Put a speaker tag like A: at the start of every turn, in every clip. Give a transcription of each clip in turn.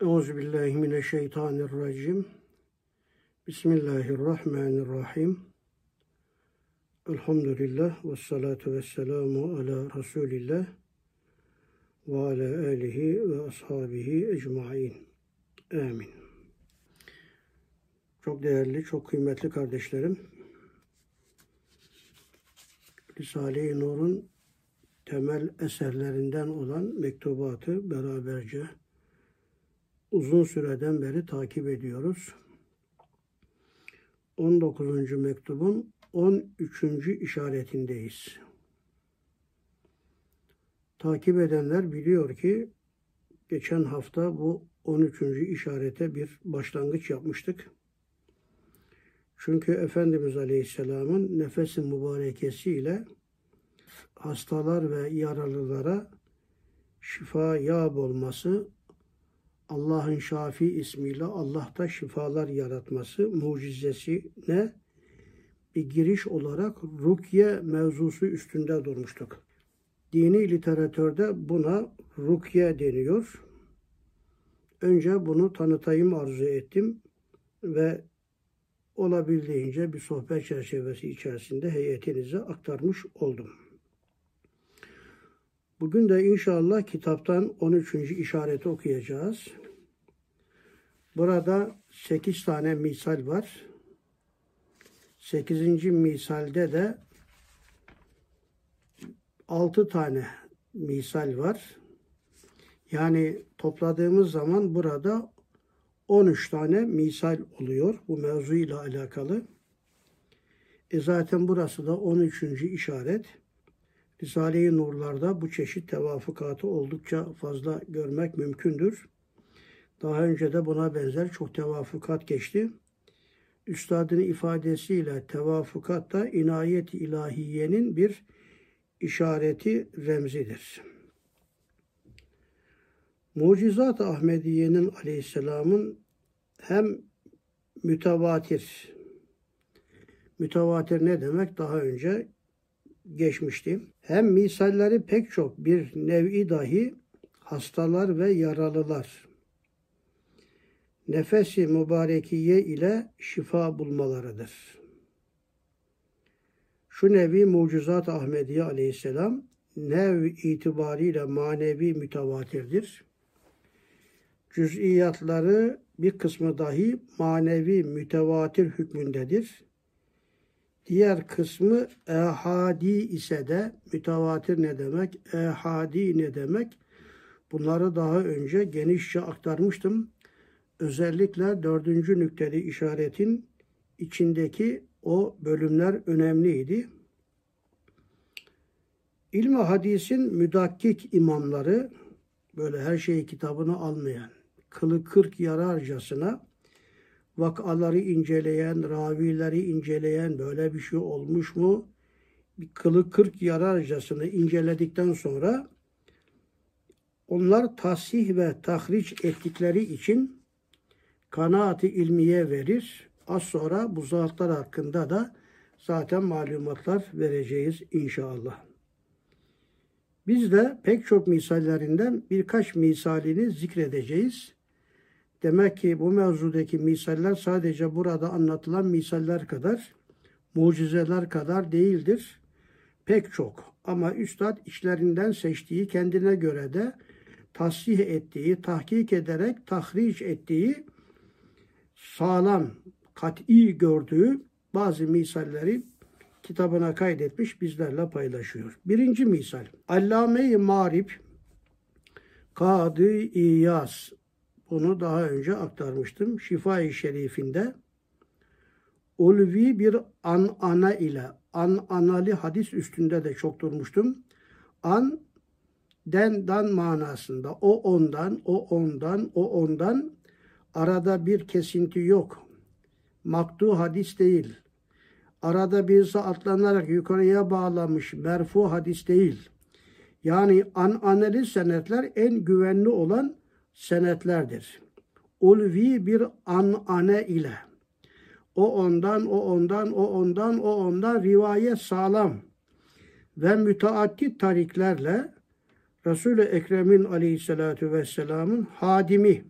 A: Euzubillahimineşşeytanirracim. Bismillahirrahmanirrahim. Elhamdülillah ve salatu ve selamu ala Resulillah ve ala alihi ve ashabihi ecmain. Amin. Çok değerli, çok kıymetli kardeşlerim. Risale-i Nur'un temel eserlerinden olan mektubatı beraberce uzun süreden beri takip ediyoruz. 19. mektubun 13. işaretindeyiz. Takip edenler biliyor ki geçen hafta bu 13. işarete bir başlangıç yapmıştık. Çünkü Efendimiz Aleyhisselam'ın nefesin mübarekesiyle hastalar ve yaralılara şifa yağ olması Allah'ın Şafi ismiyle Allah'ta şifalar yaratması mucizesine bir giriş olarak rukye mevzusu üstünde durmuştuk. Dini literatürde buna rukye deniyor. Önce bunu tanıtayım arzu ettim ve olabildiğince bir sohbet çerçevesi içerisinde heyetinize aktarmış oldum. Bugün de inşallah kitaptan 13. işareti okuyacağız. Burada 8 tane misal var. 8. misalde de 6 tane misal var. Yani topladığımız zaman burada 13 tane misal oluyor bu mevzuyla alakalı. E zaten burası da 13. işaret. Risale-i Nurlar'da bu çeşit tevafukatı oldukça fazla görmek mümkündür. Daha önce de buna benzer çok tevafukat geçti. Üstadın ifadesiyle tevafukat da inayet ilahiyenin bir işareti remzidir. Mucizat Ahmediye'nin aleyhisselamın hem mütevatir, mütevatir ne demek daha önce geçmişti. Hem misalleri pek çok bir nevi dahi hastalar ve yaralılar nefesi mübarekiye ile şifa bulmalarıdır. Şu nevi mucizat Ahmediye aleyhisselam nev itibariyle manevi mütevatirdir. Cüz'iyatları bir kısmı dahi manevi mütevatir hükmündedir. Diğer kısmı ehadi ise de mütevatir ne demek, ehadi ne demek? Bunları daha önce genişçe aktarmıştım. Özellikle dördüncü nükteli işaretin içindeki o bölümler önemliydi. İlmi hadisin müdakkik imamları böyle her şeyi kitabını almayan, kılı kırk yararcasına vakaları inceleyen, ravileri inceleyen böyle bir şey olmuş mu? Bir kılı kırk yararcasını inceledikten sonra onlar tasih ve tahriç ettikleri için kanaati ilmiye verir. Az sonra bu zatlar hakkında da zaten malumatlar vereceğiz inşallah. Biz de pek çok misallerinden birkaç misalini zikredeceğiz. Demek ki bu mevzudaki misaller sadece burada anlatılan misaller kadar, mucizeler kadar değildir. Pek çok. Ama Üstad içlerinden seçtiği, kendine göre de tasih ettiği, tahkik ederek tahriş ettiği, sağlam, kat'i gördüğü bazı misalleri kitabına kaydetmiş, bizlerle paylaşıyor. Birinci misal. Allame-i Marip Kadı İyas bunu daha önce aktarmıştım. Şifa-i Şerifinde ulvi bir an ana ile an anali hadis üstünde de çok durmuştum. An den dan manasında o ondan o ondan o ondan arada bir kesinti yok. Maktu hadis değil. Arada birisi atlanarak yukarıya bağlamış merfu hadis değil. Yani an anali senetler en güvenli olan senetlerdir. Ulvi bir anane ile o ondan, o ondan, o ondan, o ondan rivayet sağlam ve müteaddit tariklerle Resul-i Ekrem'in aleyhissalatu vesselamın hadimi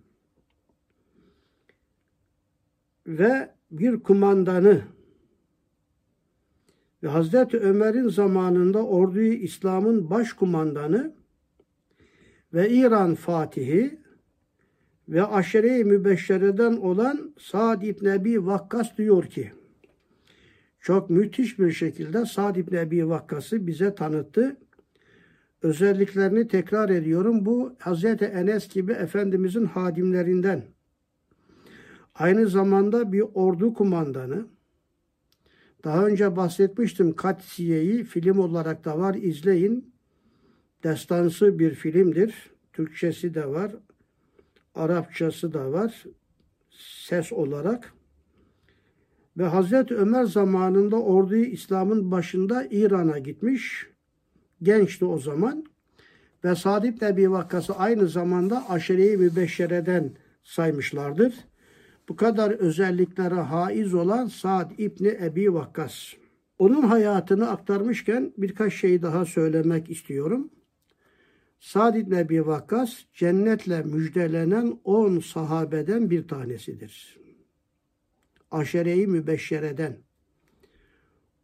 A: ve bir kumandanı ve Hazreti Ömer'in zamanında orduyu İslam'ın başkumandanı ve İran Fatihi ve aşere-i mübeşşereden olan Sa'd İbn Ebi Vakkas diyor ki çok müthiş bir şekilde Sa'd İbn Ebi Vakkas'ı bize tanıttı. Özelliklerini tekrar ediyorum. Bu Hazreti Enes gibi Efendimizin hadimlerinden. Aynı zamanda bir ordu kumandanı. Daha önce bahsetmiştim Katsiye'yi film olarak da var. izleyin. Destansı bir filmdir. Türkçesi de var. Arapçası da var. Ses olarak. Ve Hazreti Ömer zamanında orduyu İslam'ın başında İran'a gitmiş. Gençti o zaman. Ve Sa'd ibn Ebi Vakkas'ı aynı zamanda aşire-i mübeşşereden saymışlardır. Bu kadar özelliklere haiz olan Sa'd İbni Ebi Vakkas. Onun hayatını aktarmışken birkaç şey daha söylemek istiyorum. Sa'd İbni Ebi Vakkas cennetle müjdelenen 10 sahabeden bir tanesidir. Aşere-i Mübeşşere'den.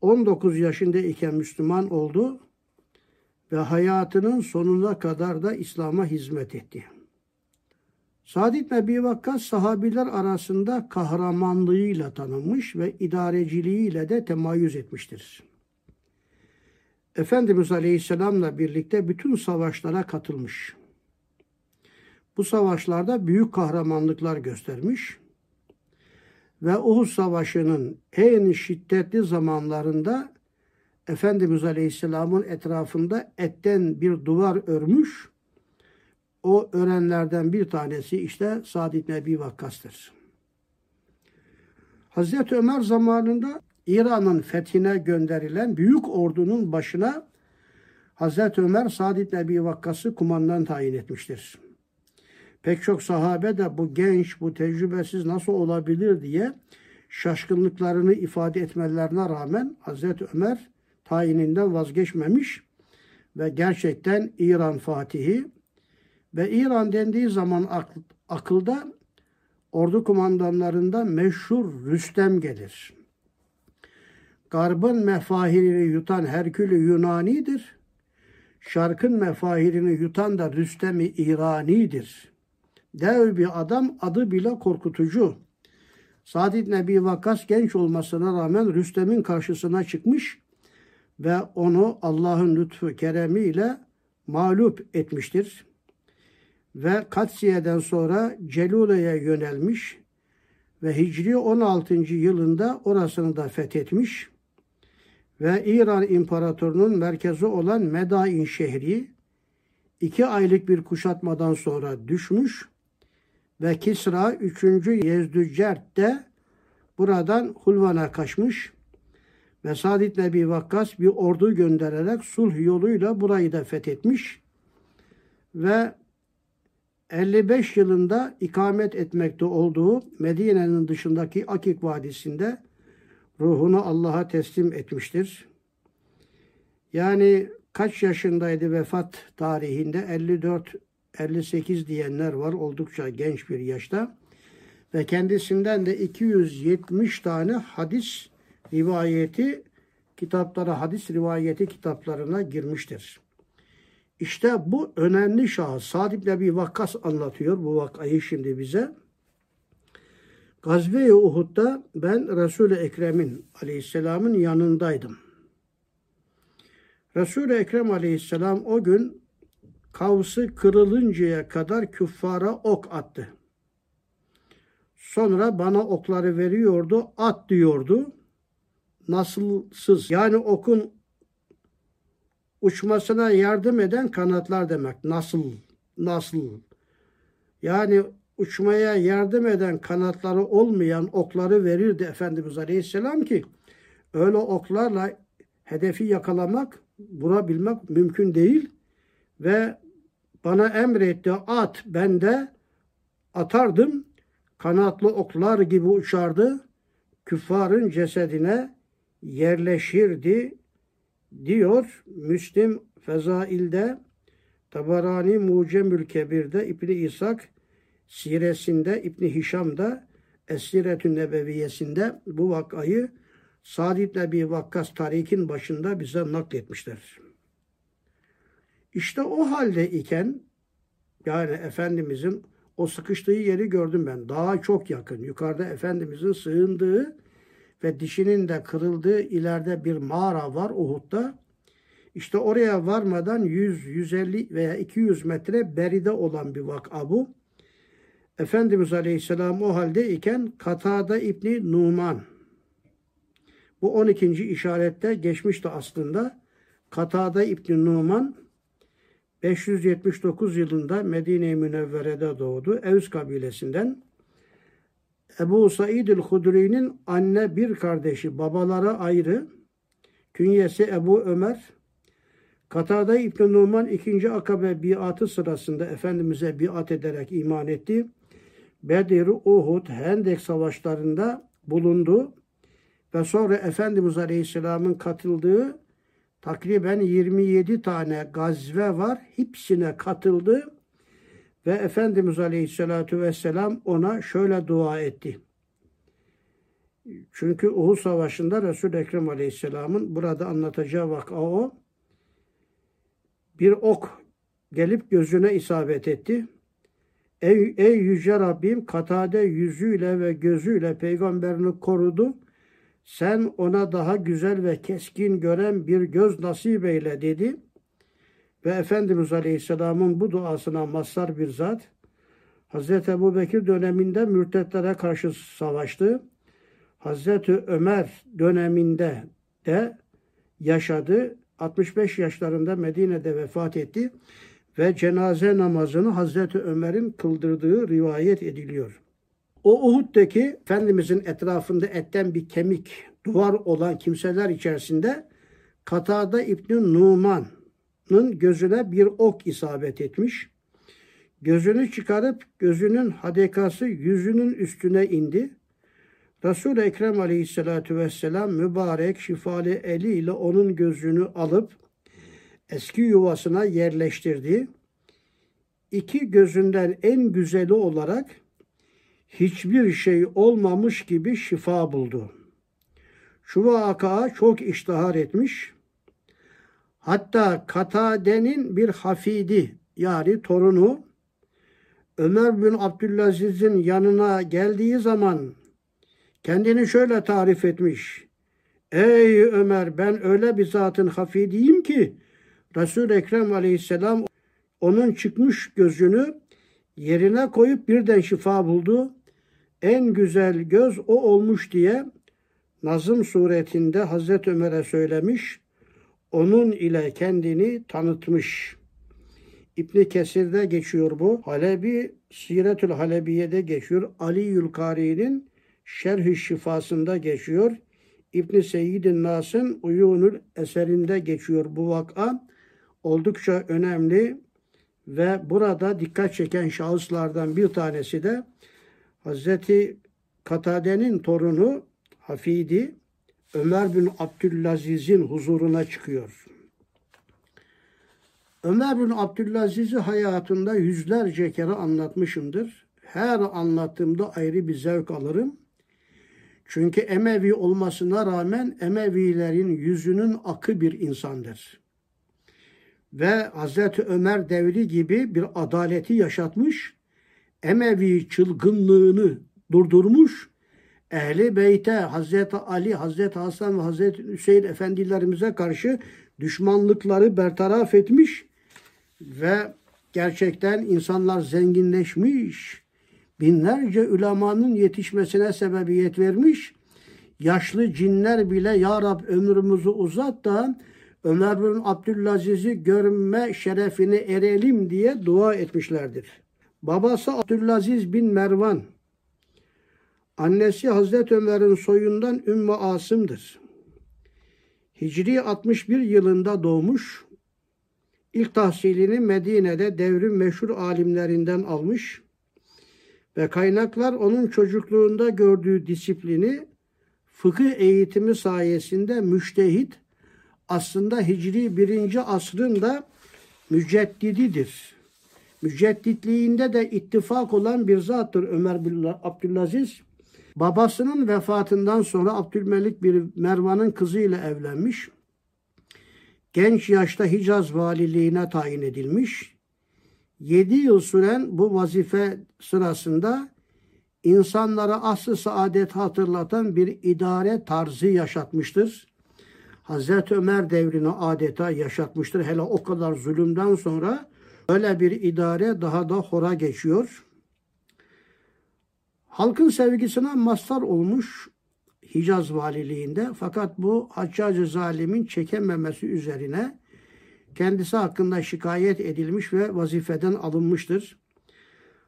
A: 19 yaşında iken Müslüman oldu ve hayatının sonuna kadar da İslam'a hizmet etti. Sa'd ibn Ebi Vakkas sahabiler arasında kahramanlığıyla tanınmış ve idareciliğiyle de temayüz etmiştir. Efendimiz Aleyhisselam'la birlikte bütün savaşlara katılmış. Bu savaşlarda büyük kahramanlıklar göstermiş ve Uhud Savaşı'nın en şiddetli zamanlarında Efendimiz Aleyhisselam'ın etrafında etten bir duvar örmüş o öğrenlerden bir tanesi işte Sa'd ibn Ebi Vakkas'tır. Hazreti Ömer zamanında İran'ın fethine gönderilen büyük ordunun başına Hazreti Ömer Sa'd ibn Ebi Vakkas'ı kumandan tayin etmiştir. Pek çok sahabe de bu genç, bu tecrübesiz nasıl olabilir diye şaşkınlıklarını ifade etmelerine rağmen Hazreti Ömer tayininden vazgeçmemiş ve gerçekten İran Fatihi ve İran dendiği zaman akl, akılda ordu kumandanlarında meşhur Rüstem gelir. Garbın mefahirini yutan Herkülü Yunani'dir. Şarkın mefahirini yutan da Rüstem-i İrani'dir. Dev bir adam adı bile korkutucu. Sa'd ibn Ebi Vakkas genç olmasına rağmen Rüstem'in karşısına çıkmış ve onu Allah'ın lütfu keremiyle mağlup etmiştir ve Katsiye'den sonra Celule'ye yönelmiş ve Hicri 16. yılında orasını da fethetmiş ve İran İmparatorunun merkezi olan Medain şehri iki aylık bir kuşatmadan sonra düşmüş ve Kisra 3. Yezdücert de buradan Hulvan'a kaçmış ve Sa'd ibn Ebi Vakkas bir ordu göndererek sulh yoluyla burayı da fethetmiş ve 55 yılında ikamet etmekte olduğu Medine'nin dışındaki Akik Vadisi'nde ruhunu Allah'a teslim etmiştir. Yani kaç yaşındaydı vefat tarihinde? 54 58 diyenler var oldukça genç bir yaşta ve kendisinden de 270 tane hadis rivayeti kitaplara hadis rivayeti kitaplarına girmiştir. İşte bu önemli şahıs. Sa'd ibn Ebi Vakkas anlatıyor bu vakayı şimdi bize. Gazve-i Uhud'da ben Resul-i Ekrem'in aleyhisselamın yanındaydım. Resul-i Ekrem aleyhisselam o gün kavsı kırılıncaya kadar küffara ok attı. Sonra bana okları veriyordu, at diyordu. Nasılsız. Yani okun uçmasına yardım eden kanatlar demek. Nasıl? Nasıl? Yani uçmaya yardım eden kanatları olmayan okları verirdi Efendimiz Aleyhisselam ki öyle oklarla hedefi yakalamak, vurabilmek mümkün değil ve bana emretti at ben de atardım kanatlı oklar gibi uçardı küffarın cesedine yerleşirdi diyor Müslim Fezail'de Tabarani Mucemül Kebir'de İbni İshak siresinde İbni Hişam'da Esiretü Nebeviyesinde bu vakayı Sa'd ibn Ebi Vakkas tarihin başında bize nakletmişler. İşte o halde iken yani Efendimizin o sıkıştığı yeri gördüm ben. Daha çok yakın. Yukarıda Efendimizin sığındığı ve dişinin de kırıldığı ileride bir mağara var Uhud'da. İşte oraya varmadan 100, 150 veya 200 metre beride olan bir vaka bu. Efendimiz Aleyhisselam o halde iken Katada İbni Numan. Bu 12. işarette geçmişti aslında. Katada İbni Numan 579 yılında Medine-i Münevvere'de doğdu. Evs kabilesinden. Ebu Said el-Hudri'nin anne bir kardeşi, babaları ayrı. Künyesi Ebu Ömer. Katada İbn Numan ikinci akabe biatı sırasında Efendimiz'e biat ederek iman etti. Bedir, Uhud, Hendek savaşlarında bulundu ve sonra Efendimiz Aleyhisselam'ın katıldığı takriben 27 tane gazve var. Hepsine katıldı ve Efendimiz Aleyhisselatü Vesselam ona şöyle dua etti. Çünkü Uhud Savaşı'nda resul Ekrem Aleyhisselam'ın burada anlatacağı vaka o. Bir ok gelip gözüne isabet etti. Ey, ey yüce Rabbim katade yüzüyle ve gözüyle peygamberini korudu. Sen ona daha güzel ve keskin gören bir göz nasip eyle dedi. Ve Efendimiz Aleyhisselam'ın bu duasına mazhar bir zat Hazreti Ebu Bekir döneminde mürtetlere karşı savaştı. Hazreti Ömer döneminde de yaşadı. 65 yaşlarında Medine'de vefat etti ve cenaze namazını Hazreti Ömer'in kıldırdığı rivayet ediliyor. O Uhud'daki Efendimizin etrafında etten bir kemik duvar olan kimseler içerisinde Katada İbni Numan'ın gözüne bir ok isabet etmiş. Gözünü çıkarıp gözünün hadekası yüzünün üstüne indi. Resul-i Ekrem aleyhissalatu vesselam mübarek şifalı eliyle onun gözünü alıp eski yuvasına yerleştirdi. İki gözünden en güzeli olarak hiçbir şey olmamış gibi şifa buldu. Şu vaka çok iştihar etmiş. Hatta Katade'nin bir hafidi yani torunu Ömer bin Abdülaziz'in yanına geldiği zaman kendini şöyle tarif etmiş. Ey Ömer ben öyle bir zatın hafidiyim ki Resul Ekrem Aleyhisselam onun çıkmış gözünü yerine koyup birden şifa buldu. En güzel göz o olmuş diye Nazım suretinde Hazreti Ömer'e söylemiş. Onun ile kendini tanıtmış. İbni Kesir'de geçiyor bu. Halebi, Siretül Halebiye'de geçiyor. Ali Yülkari'nin Şerh-i Şifasında geçiyor. İbn Seyyidin Nas'ın Uyunul eserinde geçiyor bu vaka. Oldukça önemli ve burada dikkat çeken şahıslardan bir tanesi de Hazreti Katade'nin torunu Hafidi Ömer bin Abdülaziz'in huzuruna çıkıyor. Ömer bin Abdülaziz'i hayatında yüzlerce kere anlatmışımdır. Her anlattığımda ayrı bir zevk alırım. Çünkü Emevi olmasına rağmen Emevilerin yüzünün akı bir insandır. Ve Hazreti Ömer devri gibi bir adaleti yaşatmış, Emevi çılgınlığını durdurmuş, Ehli Beyt'e, Hazreti Ali, Hazreti Hasan ve Hazreti Hüseyin efendilerimize karşı düşmanlıkları bertaraf etmiş ve gerçekten insanlar zenginleşmiş, binlerce ülemanın yetişmesine sebebiyet vermiş. Yaşlı cinler bile Ya Rab ömrümüzü uzat da Ömer bin Abdülaziz'i görme şerefini erelim diye dua etmişlerdir. Babası Abdülaziz bin Mervan, annesi Hazreti Ömer'in soyundan Ümmü Asım'dır. Hicri 61 yılında doğmuş, ilk tahsilini Medine'de devrim meşhur alimlerinden almış ve kaynaklar onun çocukluğunda gördüğü disiplini fıkıh eğitimi sayesinde müştehit aslında Hicri birinci asrın da müceddididir. Mücedditliğinde de ittifak olan bir zattır Ömer bin Abdülaziz. Babasının vefatından sonra Abdülmelik bir Mervan'ın kızıyla evlenmiş. Genç yaşta Hicaz valiliğine tayin edilmiş. 7 yıl süren bu vazife sırasında insanlara aslı saadet hatırlatan bir idare tarzı yaşatmıştır. Hazreti Ömer devrini adeta yaşatmıştır. Hele o kadar zulümden sonra öyle bir idare daha da hora geçiyor. Halkın sevgisine mazhar olmuş Hicaz valiliğinde fakat bu Haccacı zalimin çekememesi üzerine kendisi hakkında şikayet edilmiş ve vazifeden alınmıştır.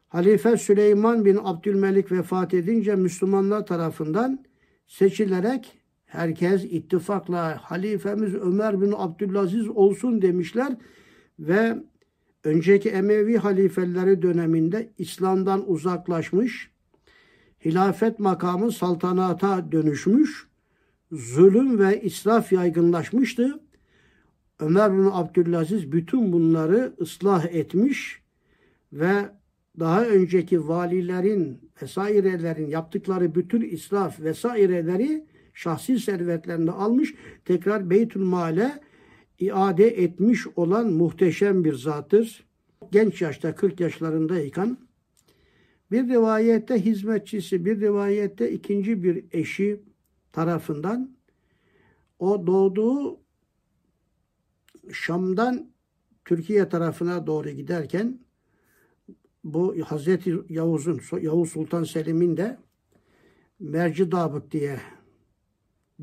A: Halife Süleyman bin Abdülmelik vefat edince Müslümanlar tarafından seçilerek herkes ittifakla halifemiz Ömer bin Abdülaziz olsun demişler ve önceki Emevi halifeleri döneminde İslam'dan uzaklaşmış, hilafet makamı saltanata dönüşmüş, zulüm ve israf yaygınlaşmıştı. Ömer bin Abdülaziz bütün bunları ıslah etmiş ve daha önceki valilerin vesairelerin yaptıkları bütün israf vesaireleri şahsi servetlerinde almış tekrar Beytül Mal'e iade etmiş olan muhteşem bir zattır. Genç yaşta 40 yaşlarındayken bir rivayette hizmetçisi, bir rivayette ikinci bir eşi tarafından o doğduğu Şam'dan Türkiye tarafına doğru giderken bu Hazreti Yavuz'un, Yavuz Sultan Selim'in de Merci Dabık diye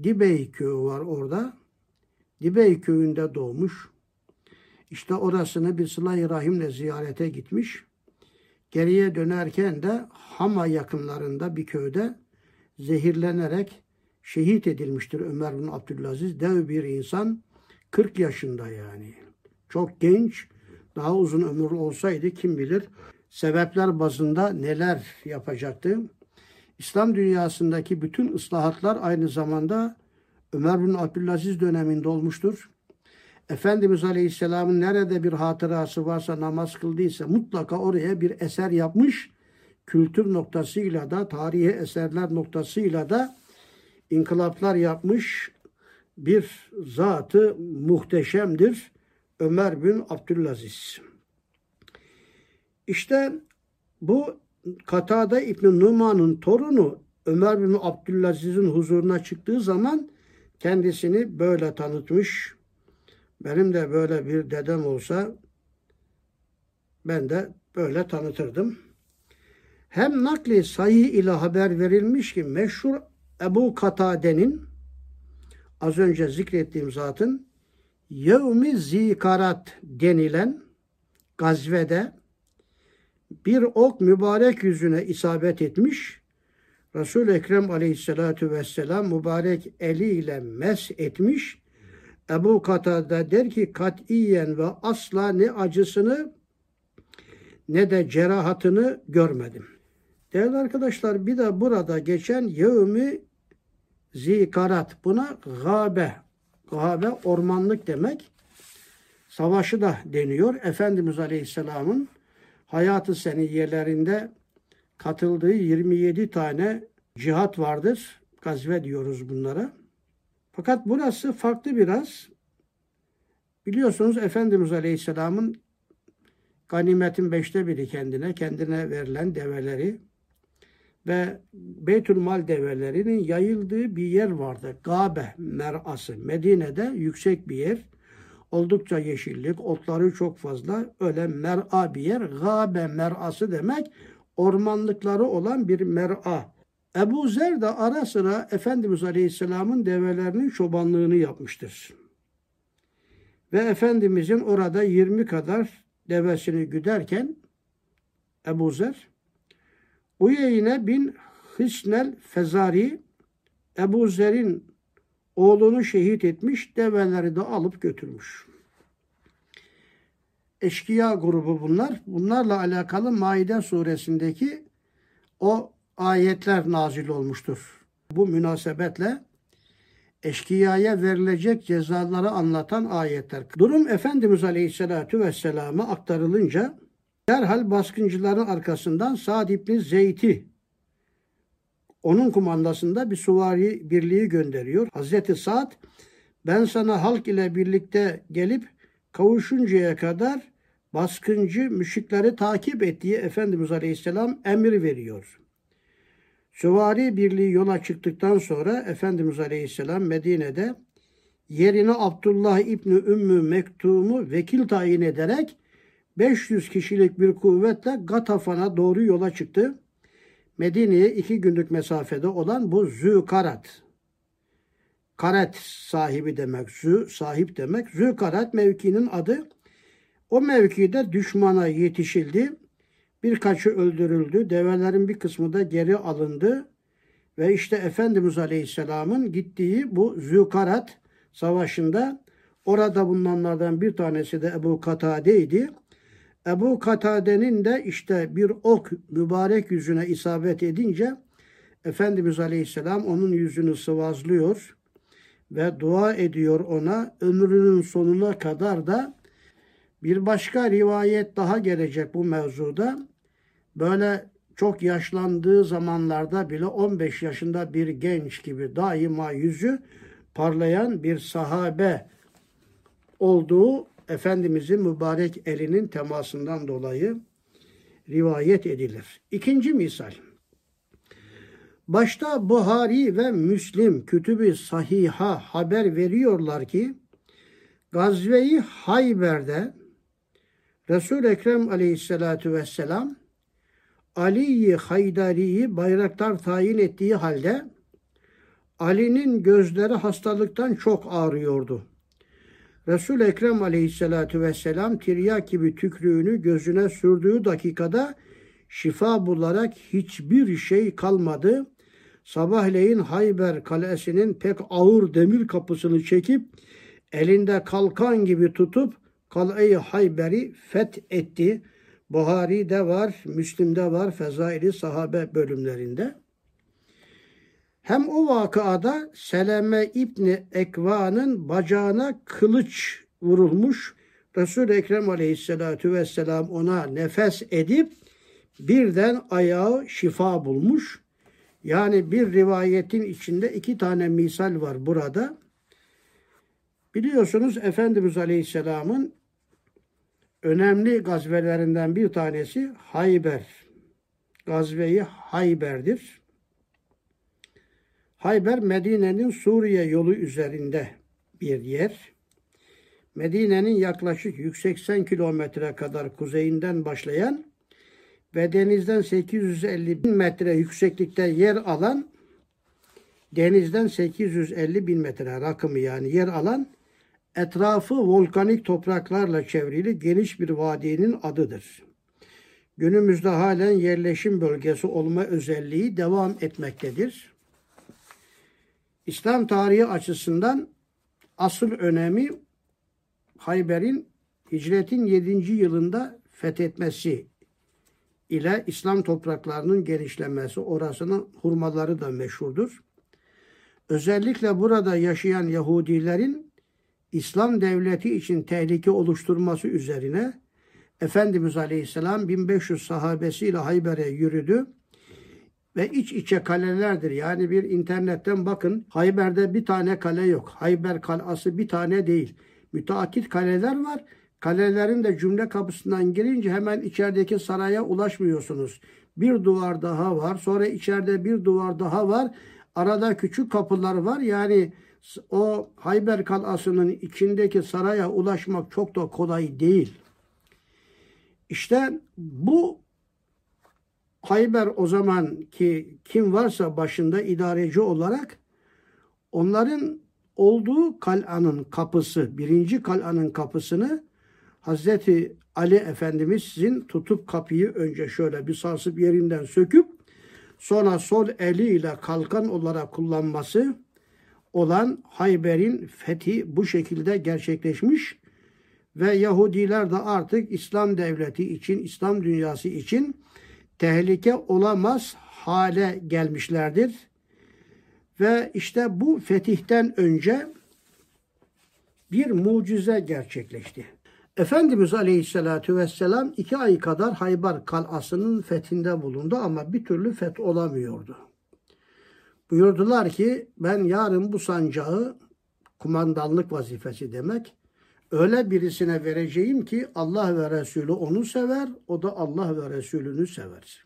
A: Dibey köyü var orada. Dibey köyünde doğmuş. İşte orasını bir sıla rahimle ziyarete gitmiş. Geriye dönerken de Hama yakınlarında bir köyde zehirlenerek şehit edilmiştir Ömer bin Abdülaziz. Dev bir insan 40 yaşında yani. Çok genç, daha uzun ömürlü olsaydı kim bilir sebepler bazında neler yapacaktı. İslam dünyasındaki bütün ıslahatlar aynı zamanda Ömer bin Abdülaziz döneminde olmuştur. Efendimiz Aleyhisselam'ın nerede bir hatırası varsa namaz kıldıysa mutlaka oraya bir eser yapmış. Kültür noktasıyla da tarihi eserler noktasıyla da inkılaplar yapmış bir zatı muhteşemdir Ömer bin Abdülaziz. İşte bu Katada İbn Numan'ın torunu Ömer bin Abdülaziz'in huzuruna çıktığı zaman kendisini böyle tanıtmış. Benim de böyle bir dedem olsa ben de böyle tanıtırdım. Hem nakli sayı ile haber verilmiş ki meşhur Ebu Katade'nin az önce zikrettiğim zatın Yevmi Zikarat denilen gazvede bir ok mübarek yüzüne isabet etmiş. Resul-i Ekrem aleyhissalatu vesselam mübarek eliyle mes etmiş. Ebu Katada der ki katiyen ve asla ne acısını ne de cerahatını görmedim. Değerli arkadaşlar bir de burada geçen yevmi zikarat buna gabe gabe ormanlık demek. Savaşı da deniyor. Efendimiz Aleyhisselam'ın hayatı seniyelerinde katıldığı 27 tane cihat vardır. Gazve diyoruz bunlara. Fakat burası farklı biraz. Biliyorsunuz Efendimiz Aleyhisselam'ın ganimetin beşte biri kendine, kendine verilen develeri ve Beytülmal develerinin yayıldığı bir yer vardı. Gabe merası. Medine'de yüksek bir yer. Oldukça yeşillik, otları çok fazla. Öyle mer'a bir yer. Gabe merası demek ormanlıkları olan bir mer'a. Ebu Zer de ara sıra Efendimiz Aleyhisselam'ın develerinin çobanlığını yapmıştır. Ve Efendimizin orada 20 kadar devesini güderken Ebu Zer Uyeyne bin Hisnel Fezari Ebu Zer'in oğlunu şehit etmiş, develeri de alıp götürmüş. Eşkıya grubu bunlar. Bunlarla alakalı Maide suresindeki o ayetler nazil olmuştur. Bu münasebetle eşkıyaya verilecek cezaları anlatan ayetler. Durum Efendimiz Aleyhisselatü Vesselam'a aktarılınca derhal baskıncıların arkasından Sa'd İbni Zeyt'i onun kumandasında bir suvari birliği gönderiyor. Hazreti Sa'd ben sana halk ile birlikte gelip kavuşuncaya kadar baskıncı müşrikleri takip et diye Efendimiz Aleyhisselam emir veriyor. Süvari birliği yola çıktıktan sonra Efendimiz Aleyhisselam Medine'de yerine Abdullah İbni Ümmü Mektum'u vekil tayin ederek 500 kişilik bir kuvvetle Gatafan'a doğru yola çıktı. Medine'ye iki günlük mesafede olan bu Zükarat. Karet sahibi demek, Zü sahip demek. Zükarat mevkinin adı. O mevkide düşmana yetişildi. Birkaçı öldürüldü. Develerin bir kısmı da geri alındı. Ve işte Efendimiz Aleyhisselam'ın gittiği bu Zükarat savaşında orada bulunanlardan bir tanesi de Ebu Katade'ydi. Ebu Katade'nin de işte bir ok mübarek yüzüne isabet edince Efendimiz Aleyhisselam onun yüzünü sıvazlıyor ve dua ediyor ona ömrünün sonuna kadar da bir başka rivayet daha gelecek bu mevzuda. Böyle çok yaşlandığı zamanlarda bile 15 yaşında bir genç gibi daima yüzü parlayan bir sahabe olduğu Efendimizin mübarek elinin temasından dolayı rivayet edilir. İkinci misal. Başta Buhari ve Müslim kütübü sahiha haber veriyorlar ki Gazve-i Hayber'de resul Ekrem aleyhissalatu vesselam Ali'yi Haydari'yi bayraktar tayin ettiği halde Ali'nin gözleri hastalıktan çok ağrıyordu. resul Ekrem aleyhissalatu vesselam tiryak gibi tükrüğünü gözüne sürdüğü dakikada şifa bularak hiçbir şey kalmadı. Sabahleyin Hayber kalesinin pek ağır demir kapısını çekip elinde kalkan gibi tutup Kale-i Hayber'i fethetti. Buhari'de var, Müslim'de var, Fezaili Sahabe bölümlerinde. Hem o vakıada Seleme İbni Ekva'nın bacağına kılıç vurulmuş. Resul-i Ekrem Aleyhisselatü Vesselam ona nefes edip birden ayağı şifa bulmuş. Yani bir rivayetin içinde iki tane misal var burada. Biliyorsunuz Efendimiz Aleyhisselam'ın önemli gazvelerinden bir tanesi Hayber. Gazveyi Hayber'dir. Hayber Medine'nin Suriye yolu üzerinde bir yer. Medine'nin yaklaşık 180 kilometre kadar kuzeyinden başlayan ve denizden 850 bin metre yükseklikte yer alan denizden 850 bin metre rakımı yani yer alan etrafı volkanik topraklarla çevrili geniş bir vadinin adıdır. Günümüzde halen yerleşim bölgesi olma özelliği devam etmektedir. İslam tarihi açısından asıl önemi Hayber'in hicretin 7. yılında fethetmesi ile İslam topraklarının genişlemesi, orasının hurmaları da meşhurdur. Özellikle burada yaşayan Yahudilerin İslam devleti için tehlike oluşturması üzerine Efendimiz Aleyhisselam 1500 sahabesiyle Hayber'e yürüdü ve iç içe kalelerdir. Yani bir internetten bakın Hayber'de bir tane kale yok. Hayber kalası bir tane değil. Müteakit kaleler var. Kalelerin de cümle kapısından girince hemen içerideki saraya ulaşmıyorsunuz. Bir duvar daha var. Sonra içeride bir duvar daha var. Arada küçük kapılar var. Yani o Hayber kalasının içindeki saraya ulaşmak çok da kolay değil. İşte bu Hayber o zaman ki kim varsa başında idareci olarak onların olduğu kalanın kapısı, birinci kalanın kapısını Hazreti Ali Efendimiz sizin tutup kapıyı önce şöyle bir sarsıp yerinden söküp sonra sol eliyle kalkan olarak kullanması olan Hayber'in fethi bu şekilde gerçekleşmiş ve Yahudiler de artık İslam devleti için, İslam dünyası için tehlike olamaz hale gelmişlerdir. Ve işte bu fetihten önce bir mucize gerçekleşti. Efendimiz Aleyhisselatü Vesselam iki ay kadar Hayber kalasının fethinde bulundu ama bir türlü feth olamıyordu. Buyurdular ki ben yarın bu sancağı kumandanlık vazifesi demek öyle birisine vereceğim ki Allah ve Resulü onu sever, o da Allah ve Resulünü sever.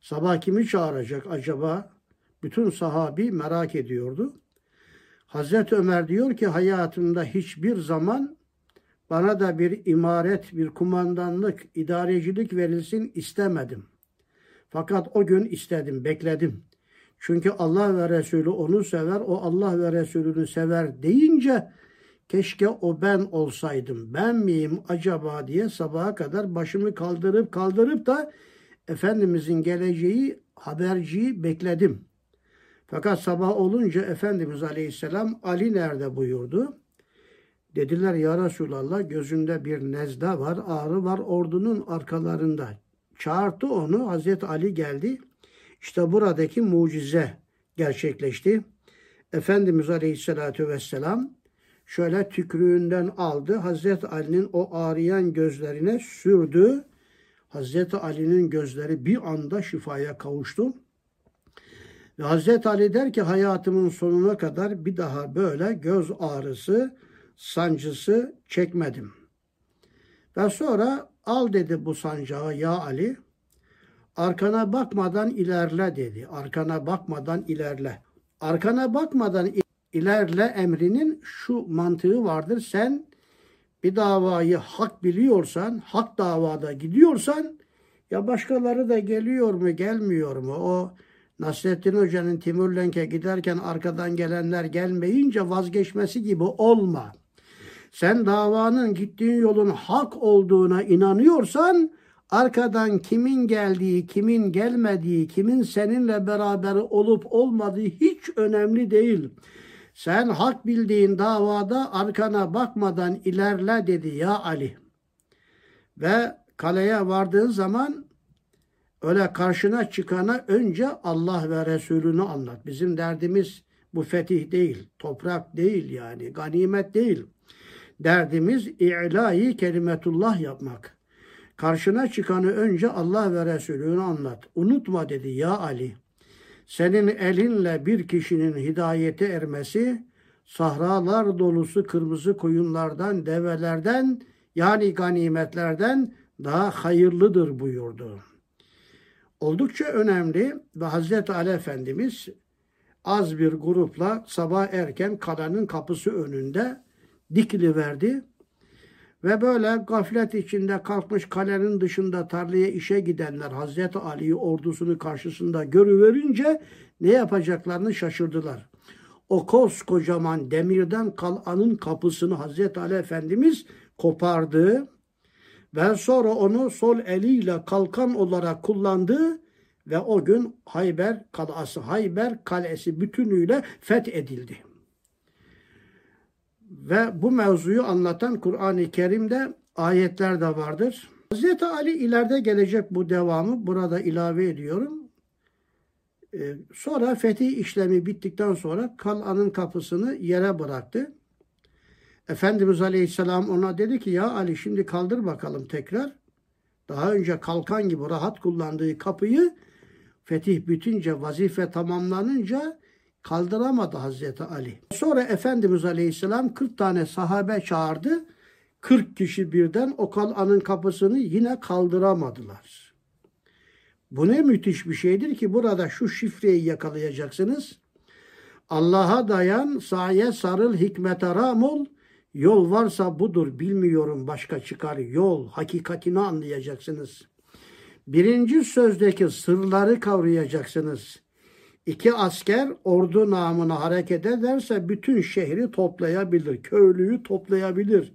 A: Sabah kimi çağıracak acaba? Bütün sahabi merak ediyordu. Hazreti Ömer diyor ki hayatımda hiçbir zaman bana da bir imaret, bir kumandanlık, idarecilik verilsin istemedim. Fakat o gün istedim, bekledim. Çünkü Allah ve Resulü onu sever, o Allah ve Resulünü sever deyince keşke o ben olsaydım, ben miyim acaba diye sabaha kadar başımı kaldırıp kaldırıp da Efendimizin geleceği haberciyi bekledim. Fakat sabah olunca Efendimiz Aleyhisselam Ali nerede buyurdu? Dediler ya Resulallah gözünde bir nezle var, ağrı var ordunun arkalarında. Çağırdı onu Hazreti Ali geldi. İşte buradaki mucize gerçekleşti. Efendimiz Aleyhisselatü Vesselam şöyle tükrüğünden aldı. Hazreti Ali'nin o ağrıyan gözlerine sürdü. Hazreti Ali'nin gözleri bir anda şifaya kavuştu. Ve Hazreti Ali der ki hayatımın sonuna kadar bir daha böyle göz ağrısı, sancısı çekmedim. Ve sonra al dedi bu sancağı ya Ali. Arkana bakmadan ilerle dedi. Arkana bakmadan ilerle. Arkana bakmadan ilerle emrinin şu mantığı vardır. Sen bir davayı hak biliyorsan, hak davada gidiyorsan ya başkaları da geliyor mu gelmiyor mu? O Nasrettin Hoca'nın Timurlenk'e giderken arkadan gelenler gelmeyince vazgeçmesi gibi olma. Sen davanın gittiğin yolun hak olduğuna inanıyorsan arkadan kimin geldiği, kimin gelmediği, kimin seninle beraber olup olmadığı hiç önemli değil. Sen hak bildiğin davada arkana bakmadan ilerle dedi ya Ali. Ve kaleye vardığın zaman öyle karşına çıkana önce Allah ve Resulünü anlat. Bizim derdimiz bu fetih değil, toprak değil yani, ganimet değil. Derdimiz i'lâi kelimetullah yapmak. Karşına çıkanı önce Allah ve Resulünü anlat. Unutma dedi ya Ali. Senin elinle bir kişinin hidayete ermesi, sahralar dolusu kırmızı koyunlardan, develerden yani ganimetlerden daha hayırlıdır buyurdu. Oldukça önemli ve Hazreti Ali Efendimiz az bir grupla sabah erken kalanın kapısı önünde dikili verdi. Ve böyle gaflet içinde kalkmış kalenin dışında tarlaya işe gidenler Hazreti Ali'yi ordusunu karşısında görüverince ne yapacaklarını şaşırdılar. O koskocaman demirden kalanın kapısını Hazreti Ali Efendimiz kopardı ve sonra onu sol eliyle kalkan olarak kullandı ve o gün Hayber kalası, Hayber kalesi bütünüyle fethedildi. Ve bu mevzuyu anlatan Kur'an-ı Kerim'de ayetler de vardır. Hz. Ali ileride gelecek bu devamı burada ilave ediyorum. Ee, sonra fetih işlemi bittikten sonra Kal'anın kapısını yere bıraktı. Efendimiz Aleyhisselam ona dedi ki ya Ali şimdi kaldır bakalım tekrar. Daha önce kalkan gibi rahat kullandığı kapıyı fetih bitince vazife tamamlanınca kaldıramadı Hazreti Ali. Sonra Efendimiz Aleyhisselam 40 tane sahabe çağırdı. 40 kişi birden o kalanın kapısını yine kaldıramadılar. Bu ne müthiş bir şeydir ki burada şu şifreyi yakalayacaksınız. Allah'a dayan, saye sarıl, hikmete ram ol. Yol varsa budur, bilmiyorum başka çıkar yol. Hakikatini anlayacaksınız. Birinci sözdeki sırları kavrayacaksınız. İki asker ordu namına hareket ederse bütün şehri toplayabilir, köylüyü toplayabilir.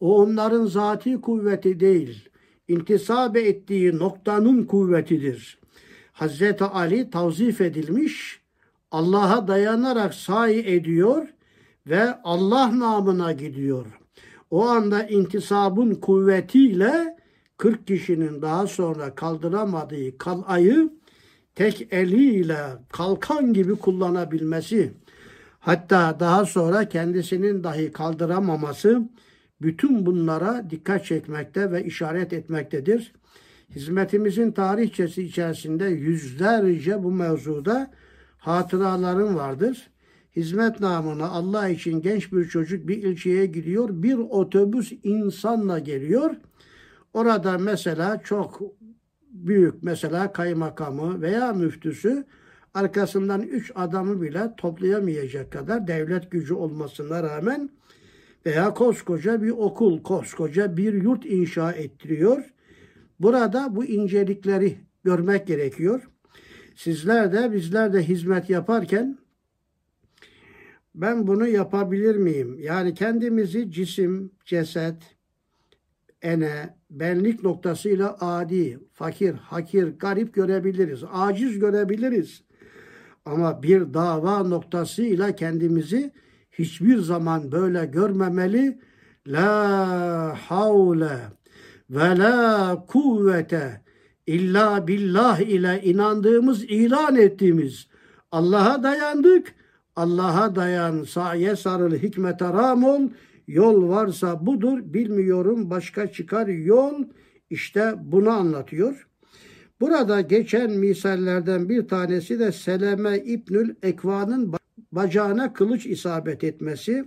A: O onların zati kuvveti değil, intisabe ettiği noktanın kuvvetidir. Hazreti Ali tavzif edilmiş, Allah'a dayanarak sahi ediyor ve Allah namına gidiyor. O anda intisabın kuvvetiyle 40 kişinin daha sonra kaldıramadığı kalayı tek eliyle kalkan gibi kullanabilmesi, hatta daha sonra kendisinin dahi kaldıramaması bütün bunlara dikkat çekmekte ve işaret etmektedir. Hizmetimizin tarihçesi içerisinde yüzlerce bu mevzuda hatıralarım vardır. Hizmet namına Allah için genç bir çocuk bir ilçeye gidiyor. Bir otobüs insanla geliyor. Orada mesela çok büyük mesela kaymakamı veya müftüsü arkasından üç adamı bile toplayamayacak kadar devlet gücü olmasına rağmen veya koskoca bir okul, koskoca bir yurt inşa ettiriyor. Burada bu incelikleri görmek gerekiyor. Sizler de bizler de hizmet yaparken ben bunu yapabilir miyim? Yani kendimizi cisim, ceset, ene, benlik noktasıyla adi, fakir, hakir, garip görebiliriz. Aciz görebiliriz. Ama bir dava noktasıyla kendimizi hiçbir zaman böyle görmemeli. La havle ve la kuvvete illa billah ile inandığımız, ilan ettiğimiz Allah'a dayandık. Allah'a dayan, saye sarıl, hikmete ram ol. Yol varsa budur, bilmiyorum başka çıkar yol. İşte bunu anlatıyor. Burada geçen misallerden bir tanesi de Seleme İbnül Ekva'nın bacağına kılıç isabet etmesi.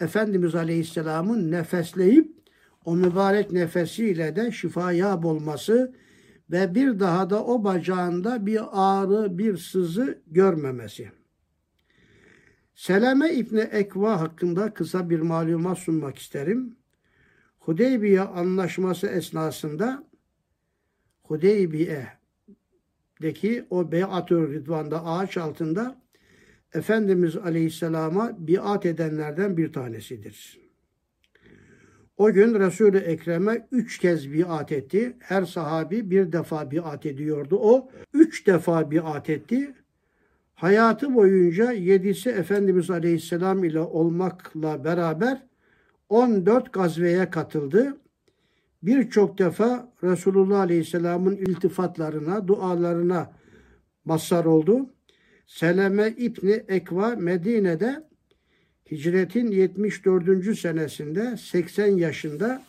A: Efendimiz Aleyhisselam'ın nefesleyip o mübarek nefesiyle de şifaya olması ve bir daha da o bacağında bir ağrı, bir sızı görmemesi. Seleme İbni Ekva hakkında kısa bir malumat sunmak isterim. Hudeybiye anlaşması esnasında Hudeybiye'deki o Beyatü Ridvan'da ağaç altında Efendimiz Aleyhisselam'a biat edenlerden bir tanesidir. O gün Resul-i Ekrem'e üç kez biat etti. Her sahabi bir defa biat ediyordu. O üç defa biat etti. Hayatı boyunca yedisi Efendimiz Aleyhisselam ile olmakla beraber 14 gazveye katıldı. Birçok defa Resulullah Aleyhisselam'ın iltifatlarına, dualarına mazhar oldu. Seleme İbni Ekva Medine'de hicretin 74. senesinde 80 yaşında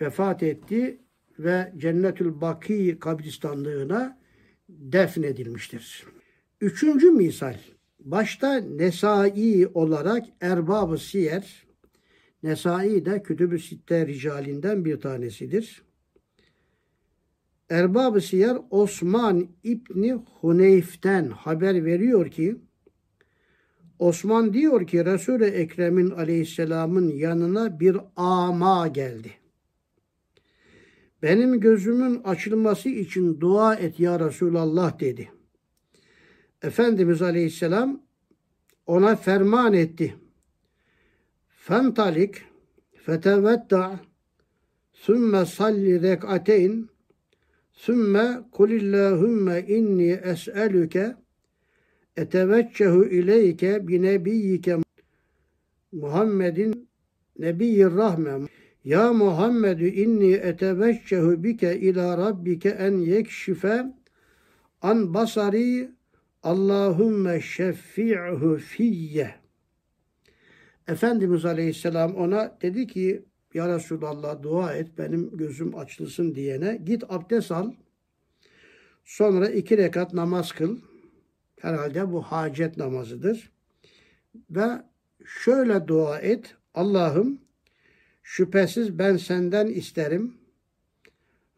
A: vefat etti ve Cennetül Baki kabristanlığına defnedilmiştir. Üçüncü misal. Başta Nesai olarak Erbab-ı Siyer, Nesai de Kütüb-ü Sitte ricalinden bir tanesidir. Erbab-ı Siyer Osman İbni Huneyf'ten haber veriyor ki Osman diyor ki Resul-i Ekrem'in aleyhisselamın yanına bir ama geldi. Benim gözümün açılması için dua et ya Resulallah dedi. Efendimiz Aleyhisselam ona ferman etti. Fentalik fetevetta sümme salli rek'ateyn sümme kulillahümme inni es'elüke eteveccehu ileyke bi nebiyyike Muhammedin nebiyyir rahme ya Muhammed inni eteveccehu bike ila rabbike en yekşife an basari Allahümme şeffi'hu fiyye. Efendimiz Aleyhisselam ona dedi ki Ya Resulallah dua et benim gözüm açılsın diyene git abdest al. Sonra iki rekat namaz kıl. Herhalde bu hacet namazıdır. Ve şöyle dua et. Allah'ım şüphesiz ben senden isterim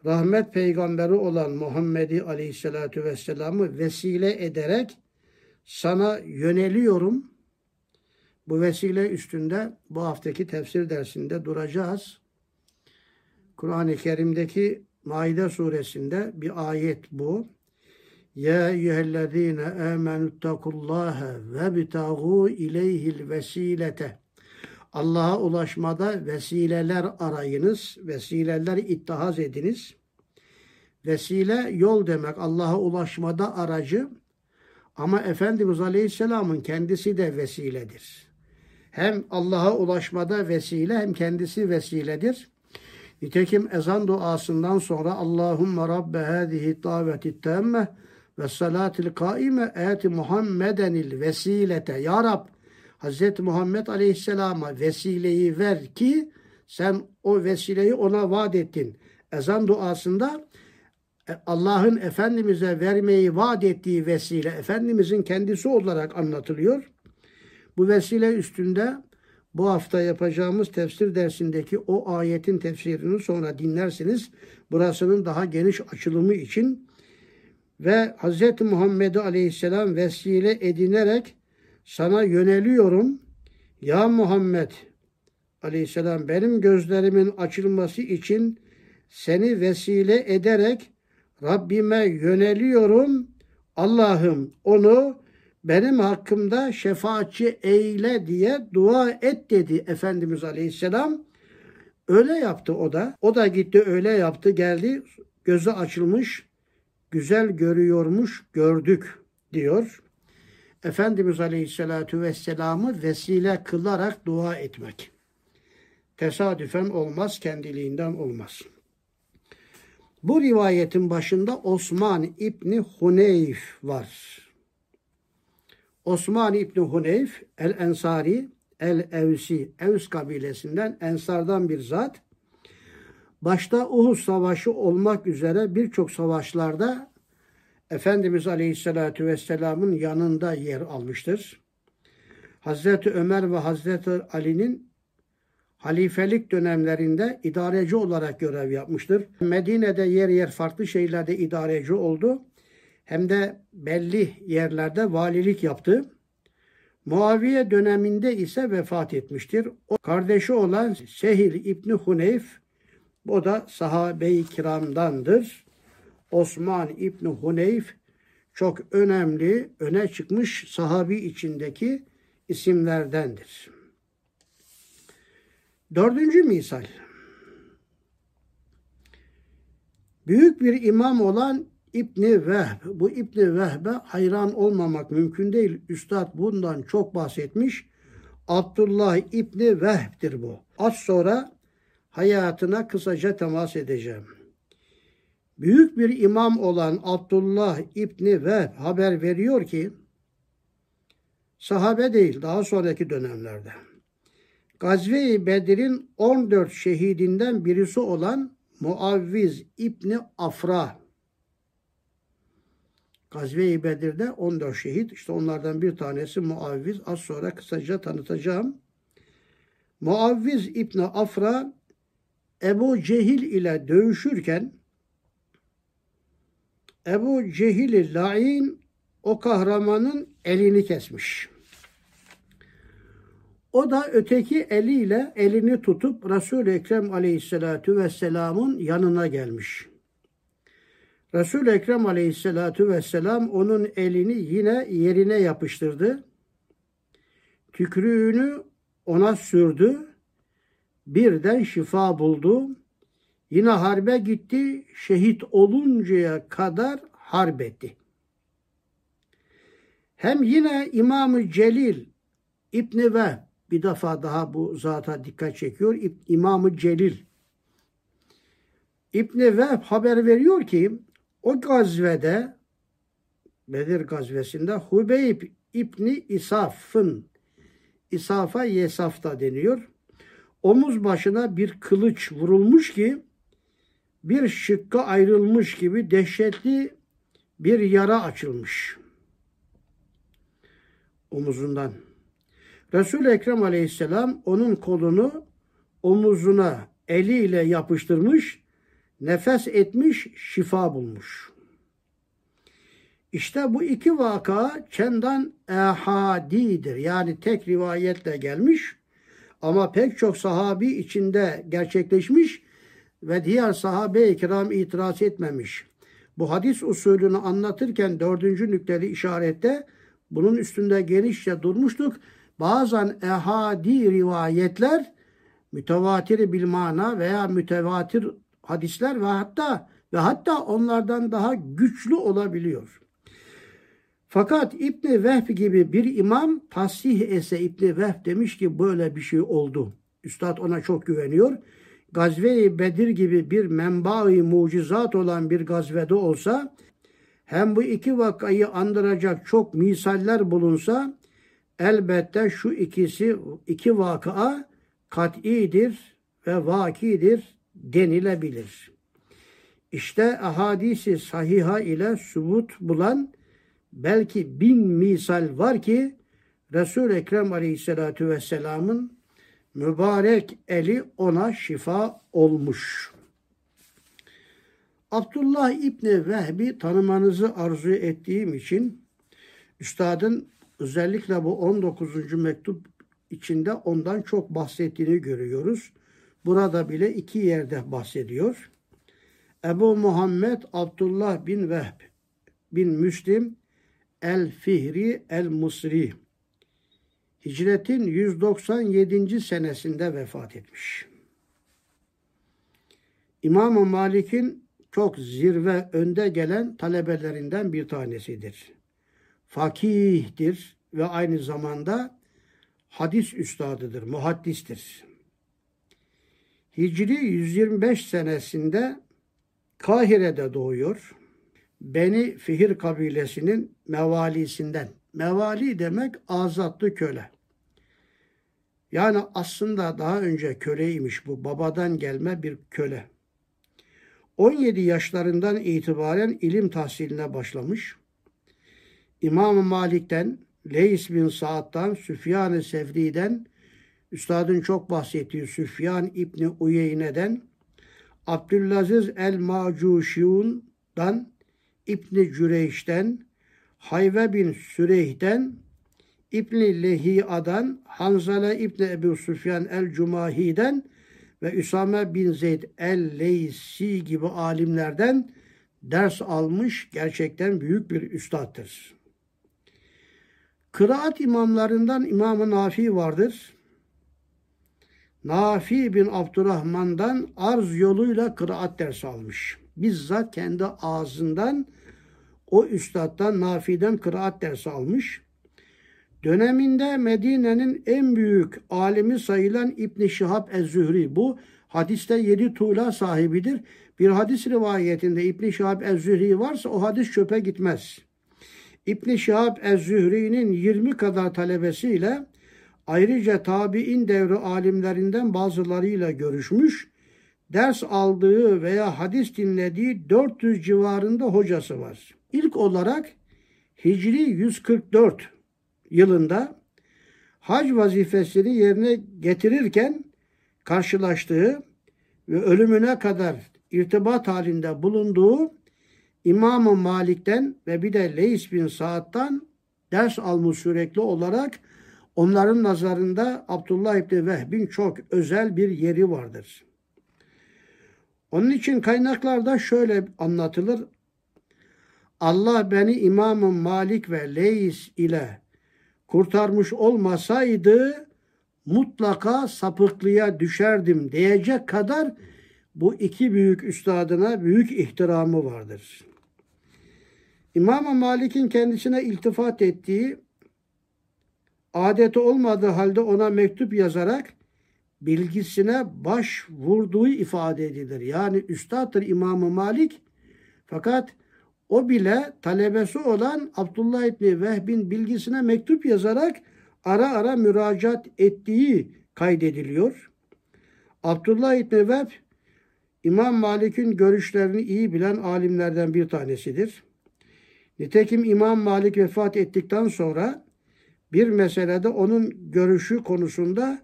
A: rahmet peygamberi olan Muhammed'i aleyhissalatu vesselam'ı vesile ederek sana yöneliyorum. Bu vesile üstünde bu haftaki tefsir dersinde duracağız. Kur'an-ı Kerim'deki Maide suresinde bir ayet bu. Ya eyyühellezine amenüttekullâhe ve bitâgû ileyhil vesilete. Allah'a ulaşmada vesileler arayınız, vesileler ittihaz ediniz. Vesile yol demek Allah'a ulaşmada aracı ama Efendimiz Aleyhisselam'ın kendisi de vesiledir. Hem Allah'a ulaşmada vesile hem kendisi vesiledir. Nitekim ezan duasından sonra Allahümme Rabbe hâzihi daveti temme ve salatil kaime eti Muhammedenil vesilete. Ya Rab Hz. Muhammed Aleyhisselam'a vesileyi ver ki sen o vesileyi ona vaat ettin. Ezan duasında Allah'ın Efendimiz'e vermeyi vaat ettiği vesile Efendimiz'in kendisi olarak anlatılıyor. Bu vesile üstünde bu hafta yapacağımız tefsir dersindeki o ayetin tefsirini sonra dinlersiniz. Burasının daha geniş açılımı için ve Hz. Muhammed'i aleyhisselam vesile edinerek sana yöneliyorum. Ya Muhammed aleyhisselam benim gözlerimin açılması için seni vesile ederek Rabbime yöneliyorum. Allah'ım onu benim hakkımda şefaatçi eyle diye dua et dedi Efendimiz Aleyhisselam. Öyle yaptı o da. O da gitti öyle yaptı geldi gözü açılmış güzel görüyormuş gördük diyor. Efendimiz Aleyhisselatü Vesselam'ı vesile kılarak dua etmek. Tesadüfen olmaz, kendiliğinden olmaz. Bu rivayetin başında Osman İbni Huneyf var. Osman İbni Huneyf el-Ensari el-Evsi, Evs kabilesinden Ensardan bir zat. Başta Uhud Savaşı olmak üzere birçok savaşlarda Efendimiz Aleyhisselatü Vesselam'ın yanında yer almıştır. Hazreti Ömer ve Hazreti Ali'nin halifelik dönemlerinde idareci olarak görev yapmıştır. Medine'de yer yer farklı şeylerde idareci oldu. Hem de belli yerlerde valilik yaptı. Muaviye döneminde ise vefat etmiştir. O kardeşi olan Sehil İbni Huneyf, o da sahabe-i kiramdandır. Osman İbni Huneyf çok önemli, öne çıkmış sahabi içindeki isimlerdendir. Dördüncü misal. Büyük bir imam olan İbni Vehb. Bu İbni Vehb'e hayran olmamak mümkün değil. Üstad bundan çok bahsetmiş. Abdullah İbni Vehb'dir bu. Az sonra hayatına kısaca temas edeceğim. Büyük bir imam olan Abdullah İbni Vehb haber veriyor ki sahabe değil daha sonraki dönemlerde Gazve-i Bedir'in 14 şehidinden birisi olan Muavviz İbni Afra. Gazve-i Bedir'de 14 şehit. İşte onlardan bir tanesi Muavviz. Az sonra kısaca tanıtacağım. Muavviz İbni Afra Ebu Cehil ile dövüşürken Ebu Cehil-i Lain o kahramanın elini kesmiş. O da öteki eliyle elini tutup Resul-i Ekrem aleyhissalatu vesselamın yanına gelmiş. Resul-i Ekrem aleyhissalatu vesselam onun elini yine yerine yapıştırdı. Tükrüğünü ona sürdü. Birden şifa buldu. Yine harbe gitti. Şehit oluncaya kadar harbetti. Hem yine İmam-ı Celil İbni Vehb bir defa daha bu zata dikkat çekiyor. İmam-ı Celil İbni Vehb haber veriyor ki o gazvede Bedir gazvesinde Hubeyb İbni İsaf'ın İsaf'a Yesaf da deniyor. Omuz başına bir kılıç vurulmuş ki bir şıkka ayrılmış gibi dehşetli bir yara açılmış omuzundan. Resul-i Ekrem aleyhisselam onun kolunu omuzuna eliyle yapıştırmış, nefes etmiş, şifa bulmuş. İşte bu iki vaka çendan ehadidir. Yani tek rivayetle gelmiş ama pek çok sahabi içinde gerçekleşmiş ve diğer sahabe-i kiram itiraz etmemiş. Bu hadis usulünü anlatırken dördüncü nükteli işarette bunun üstünde genişçe durmuştuk bazen ehadi rivayetler mütevatir bil mana veya mütevatir hadisler ve hatta ve hatta onlardan daha güçlü olabiliyor. Fakat İbni Vehb gibi bir imam tasih ese İbni Vehb demiş ki böyle bir şey oldu. Üstad ona çok güveniyor. Gazve-i Bedir gibi bir menba-i mucizat olan bir gazvede olsa hem bu iki vakayı andıracak çok misaller bulunsa elbette şu ikisi iki vakıa kat'idir ve vakidir denilebilir. İşte ahadisi sahiha ile subut bulan belki bin misal var ki Resul-i Ekrem Aleyhisselatü Vesselam'ın mübarek eli ona şifa olmuş. Abdullah İbni Vehbi tanımanızı arzu ettiğim için Üstadın özellikle bu 19. mektup içinde ondan çok bahsettiğini görüyoruz. Burada bile iki yerde bahsediyor. Ebu Muhammed Abdullah bin Vehb bin Müslim El Fihri El Musri Hicretin 197. senesinde vefat etmiş. İmam Malik'in çok zirve önde gelen talebelerinden bir tanesidir. Fakihtir ve aynı zamanda hadis üstadıdır, muhaddistir. Hicri 125 senesinde Kahire'de doğuyor. Beni Fihir kabilesinin mevalisinden. Mevali demek azatlı köle. Yani aslında daha önce köleymiş bu. Babadan gelme bir köle. 17 yaşlarından itibaren ilim tahsiline başlamış. İmam Malik'ten, Leys bin Sa'd'dan, Süfyan-ı Sevri'den, Üstadın çok bahsettiği Süfyan İbni Uyeyne'den, Abdülaziz el-Macuşiun'dan, İbni Cüreyş'ten, Hayve bin Süreyh'den, İbni Lehi'adan, Hanzale İbni Ebu Süfyan el-Cumahi'den ve Üsame bin Zeyd el-Leysi gibi alimlerden ders almış gerçekten büyük bir üstattır. Kıraat imamlarından İmam-ı Nafi vardır. Nafi bin Abdurrahman'dan arz yoluyla kıraat ders almış. Bizzat kendi ağzından o üstaddan Nafi'den kıraat dersi almış. Döneminde Medine'nin en büyük alimi sayılan İbn Şihab Ez-Zühri bu hadiste yedi tuğla sahibidir. Bir hadis rivayetinde İbn Şihab Ez-Zühri varsa o hadis çöpe gitmez. İbn Şihab Ez-Zühri'nin 20 kadar talebesiyle ayrıca tabi'in devri alimlerinden bazılarıyla görüşmüş. Ders aldığı veya hadis dinlediği 400 civarında hocası var. İlk olarak Hicri 144 yılında hac vazifesini yerine getirirken karşılaştığı ve ölümüne kadar irtibat halinde bulunduğu İmam-ı Malik'ten ve bir de Leys bin Saad'dan ders almış sürekli olarak onların nazarında Abdullah İbni Vehb'in çok özel bir yeri vardır. Onun için kaynaklarda şöyle anlatılır. Allah beni İmam Malik ve Leys ile kurtarmış olmasaydı mutlaka sapıklığa düşerdim diyecek kadar bu iki büyük üstadına büyük ihtiramı vardır. İmam Malik'in kendisine iltifat ettiği adeti olmadığı halde ona mektup yazarak bilgisine baş vurduğu ifade edilir. Yani üstattır İmam Malik fakat o bile talebesi olan Abdullah İbni Vehb'in bilgisine mektup yazarak ara ara müracaat ettiği kaydediliyor. Abdullah İbni Vehb İmam Malik'in görüşlerini iyi bilen alimlerden bir tanesidir. Nitekim İmam Malik vefat ettikten sonra bir meselede onun görüşü konusunda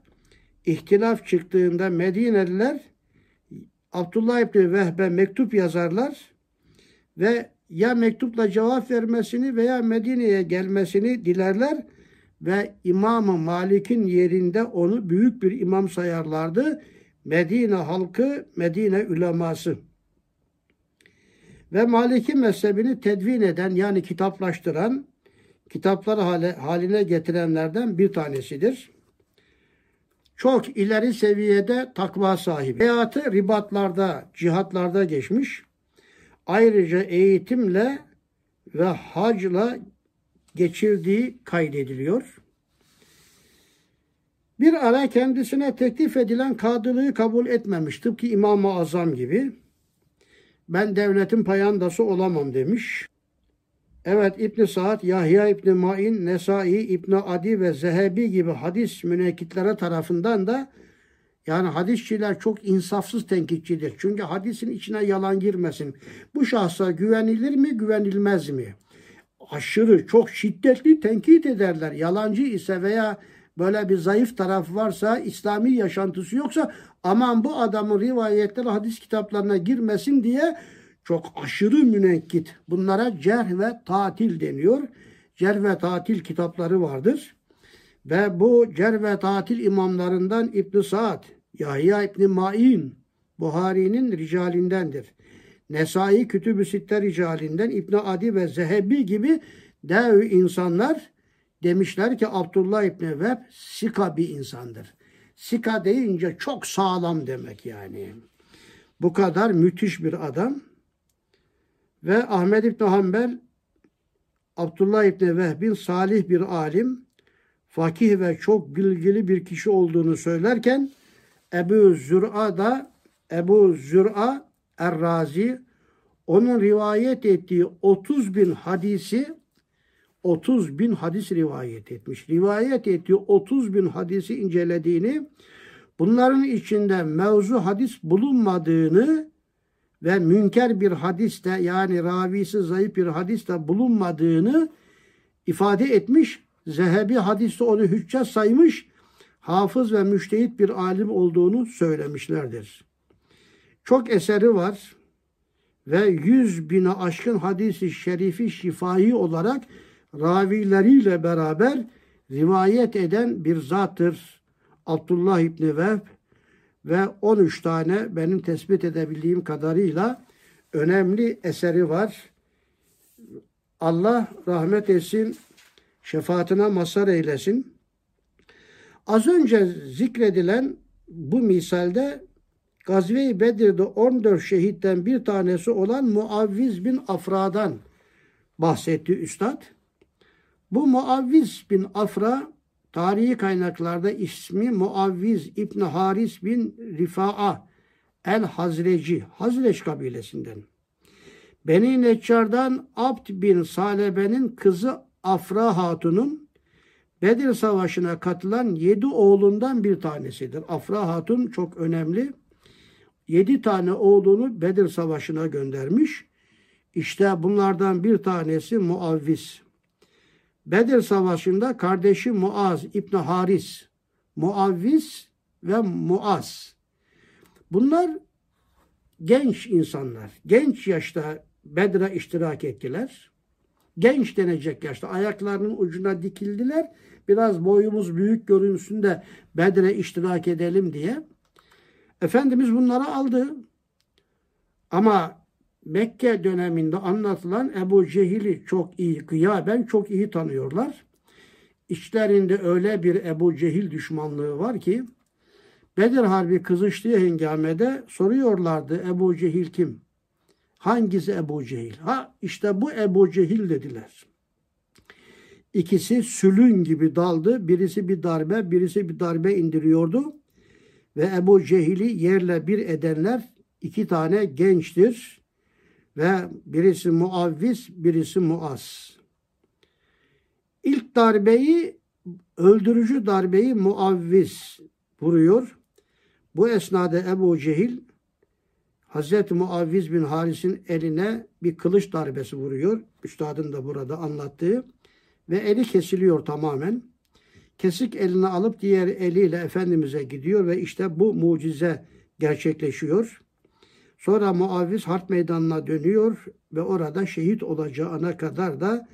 A: ihtilaf çıktığında Medineliler Abdullah İbni Vehbe mektup yazarlar ve ya mektupla cevap vermesini veya Medine'ye gelmesini dilerler ve İmam Malik'in yerinde onu büyük bir imam sayarlardı. Medine halkı, Medine uleması. Ve Maliki mezhebini tedvin eden yani kitaplaştıran, kitaplar hale, haline getirenlerden bir tanesidir. Çok ileri seviyede takva sahibi. Hayatı ribatlarda, cihatlarda geçmiş ayrıca eğitimle ve hacla geçirdiği kaydediliyor. Bir ara kendisine teklif edilen kadılığı kabul etmemiş. Tıpkı İmam-ı Azam gibi. Ben devletin payandası olamam demiş. Evet İbn Saad, Yahya İbn Ma'in, Nesai, İbn Adi ve Zehebi gibi hadis münekitlere tarafından da Yani hadisçiler çok insafsız tenkitçidir. Çünkü hadisin içine yalan girmesin. Bu şahsa güvenilir mi, güvenilmez mi? Aşırı, çok şiddetli tenkit ederler. Yalancı ise veya böyle bir zayıf taraf varsa, İslami yaşantısı yoksa aman bu adamın rivayetleri hadis kitaplarına girmesin diye çok aşırı münekkit. Bunlara cerh ve tatil deniyor. Cerh ve tatil kitapları vardır. Ve bu cerh ve tatil imamlarından İbn Sa'd, Yahya İbn Ma'in, Buhari'nin ricalindendir. Nesai Kütüb-ü Sitte ricalinden İbn Adi ve Zehebi gibi dev insanlar demişler ki Abdullah İbni Web sika bir insandır. Sika deyince çok sağlam demek yani. Bu kadar müthiş bir adam. Ve Ahmed İbni Hanbel Abdullah İbni Vehb'in salih bir alim, fakih ve çok bilgili bir kişi olduğunu söylerken Ebu Zür'a da Ebu Zür'a Er-Razi onun rivayet ettiği 30 bin hadisi 30 bin hadis rivayet etmiş. Rivayet ettiği 30 bin hadisi incelediğini, bunların içinde mevzu hadis bulunmadığını ve münker bir hadiste yani ravisi zayıf bir hadiste bulunmadığını ifade etmiş. Zehebi hadiste onu hüccet saymış. Hafız ve müştehit bir alim olduğunu söylemişlerdir. Çok eseri var ve yüz bine aşkın hadisi şerifi şifai olarak ravileriyle beraber rivayet eden bir zattır. Abdullah İbni Vehb ve 13 tane benim tespit edebildiğim kadarıyla önemli eseri var. Allah rahmet etsin, şefaatine mazhar eylesin. Az önce zikredilen bu misalde Gazve-i Bedir'de 14 şehitten bir tanesi olan Muavviz bin Afra'dan bahsetti Üstad. Bu Muavviz bin Afra tarihi kaynaklarda ismi Muavviz İbn Haris bin Rifa'a el Hazreci, Hazreç kabilesinden. Beni Neccar'dan Abd bin Salebe'nin kızı Afra Hatun'un Bedir Savaşı'na katılan yedi oğlundan bir tanesidir. Afra Hatun çok önemli. Yedi tane oğlunu Bedir Savaşı'na göndermiş. İşte bunlardan bir tanesi Muavviz. Bedir Savaşı'nda kardeşi Muaz İbni Haris, Muavviz ve Muaz. Bunlar genç insanlar. Genç yaşta Bedir'e iştirak ettiler. Genç denecek yaşta ayaklarının ucuna dikildiler. Biraz boyumuz büyük görünsün de Bedir'e iştirak edelim diye. Efendimiz bunları aldı. Ama Mekke döneminde anlatılan Ebu Cehil'i çok iyi, gıyaben çok iyi tanıyorlar. İçlerinde öyle bir Ebu Cehil düşmanlığı var ki Bedir Harbi kızıştığı hengamede soruyorlardı Ebu Cehil kim? Hangisi Ebu Cehil? Ha işte bu Ebu Cehil dediler. İkisi sülün gibi daldı. Birisi bir darbe, birisi bir darbe indiriyordu. Ve Ebu Cehil'i yerle bir edenler iki tane gençtir ve birisi muavviz, birisi muaz. İlk darbeyi, öldürücü darbeyi muavviz vuruyor. Bu esnada Ebu Cehil Hazreti Muavviz bin Haris'in eline bir kılıç darbesi vuruyor. Üstadın da burada anlattığı. Ve eli kesiliyor tamamen. Kesik elini alıp diğer eliyle Efendimiz'e gidiyor ve işte bu mucize gerçekleşiyor. Sonra Muaviz harp meydanına dönüyor ve orada şehit olacağına kadar da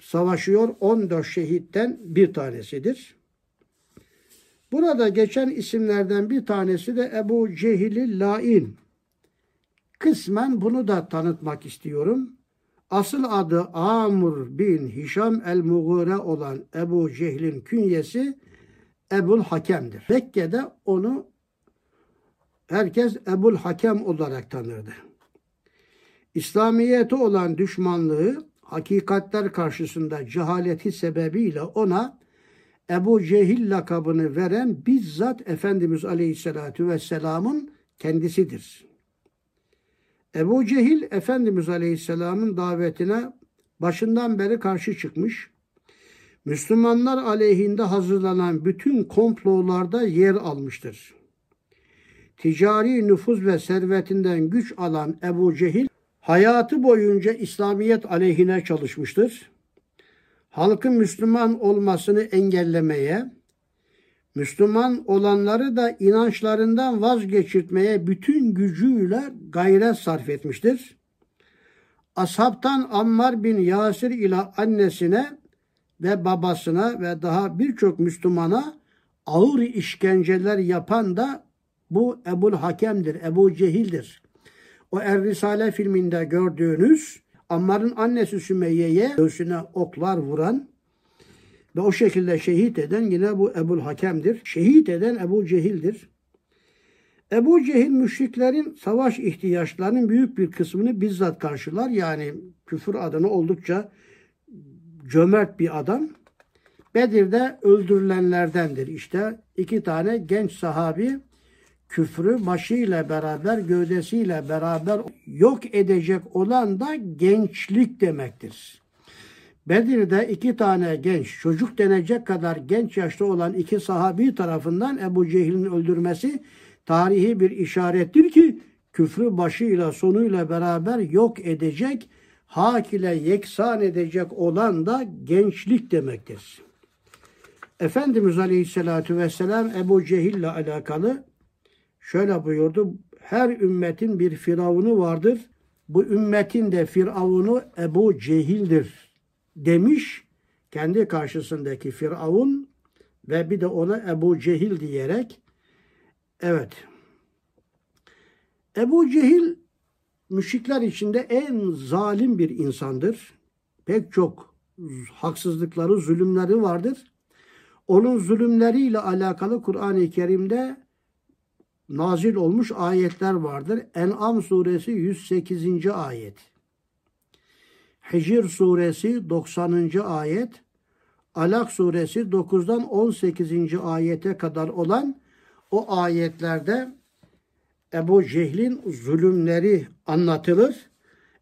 A: savaşıyor. 14 şehitten bir tanesidir. Burada geçen isimlerden bir tanesi de Ebu Cehil Lain. Kısmen bunu da tanıtmak istiyorum. Asıl adı Amr bin Hişam el-Mughire olan Ebu Cehil'in künyesi Ebul Hakem'dir. Mekke'de onu herkes Ebul Hakem olarak tanırdı. İslamiyete olan düşmanlığı hakikatler karşısında cehaleti sebebiyle ona Ebu Cehil lakabını veren bizzat Efendimiz Aleyhisselatü Vesselam'ın kendisidir. Ebu Cehil Efendimiz Aleyhisselam'ın davetine başından beri karşı çıkmış. Müslümanlar aleyhinde hazırlanan bütün komplolarda yer almıştır. ticari nüfuz ve servetinden güç alan Ebu Cehil hayatı boyunca İslamiyet aleyhine çalışmıştır. Halkın Müslüman olmasını engellemeye, Müslüman olanları da inançlarından vazgeçirtmeye bütün gücüyle gayret sarf etmiştir. Ashabtan Ammar bin Yasir ile annesine ve babasına ve daha birçok Müslümana ağır işkenceler yapan da bu Ebul Hakem'dir, Ebu Cehil'dir. O Er Risale filminde gördüğünüz Ammar'ın annesi Sümeyye'ye göğsüne oklar vuran ve o şekilde şehit eden yine bu Ebul Hakem'dir. Şehit eden Ebu Cehil'dir. Ebu Cehil müşriklerin savaş ihtiyaçlarının büyük bir kısmını bizzat karşılar. Yani küfür adına oldukça cömert bir adam. Bedir'de öldürülenlerdendir. İşte iki tane genç sahabi küfrü başıyla beraber, gövdesiyle beraber yok edecek olan da gençlik demektir. Bedir'de iki tane genç, çocuk denecek kadar genç yaşta olan iki sahabi tarafından Ebu Cehil'in öldürmesi tarihi bir işarettir ki küfrü başıyla sonuyla beraber yok edecek, hak ile yeksan edecek olan da gençlik demektir. Efendimiz Aleyhisselatü Vesselam Ebu Cehil ile alakalı şöyle buyurdu. Her ümmetin bir firavunu vardır. Bu ümmetin de firavunu Ebu Cehil'dir demiş. Kendi karşısındaki firavun ve bir de ona Ebu Cehil diyerek evet Ebu Cehil müşrikler içinde en zalim bir insandır. Pek çok haksızlıkları, zulümleri vardır. Onun zulümleriyle alakalı Kur'an-ı Kerim'de nazil olmuş ayetler vardır. En'am suresi 108. ayet. Hicr suresi 90. ayet. Alak suresi 9'dan 18. ayete kadar olan o ayetlerde Ebu Cehil'in zulümleri anlatılır.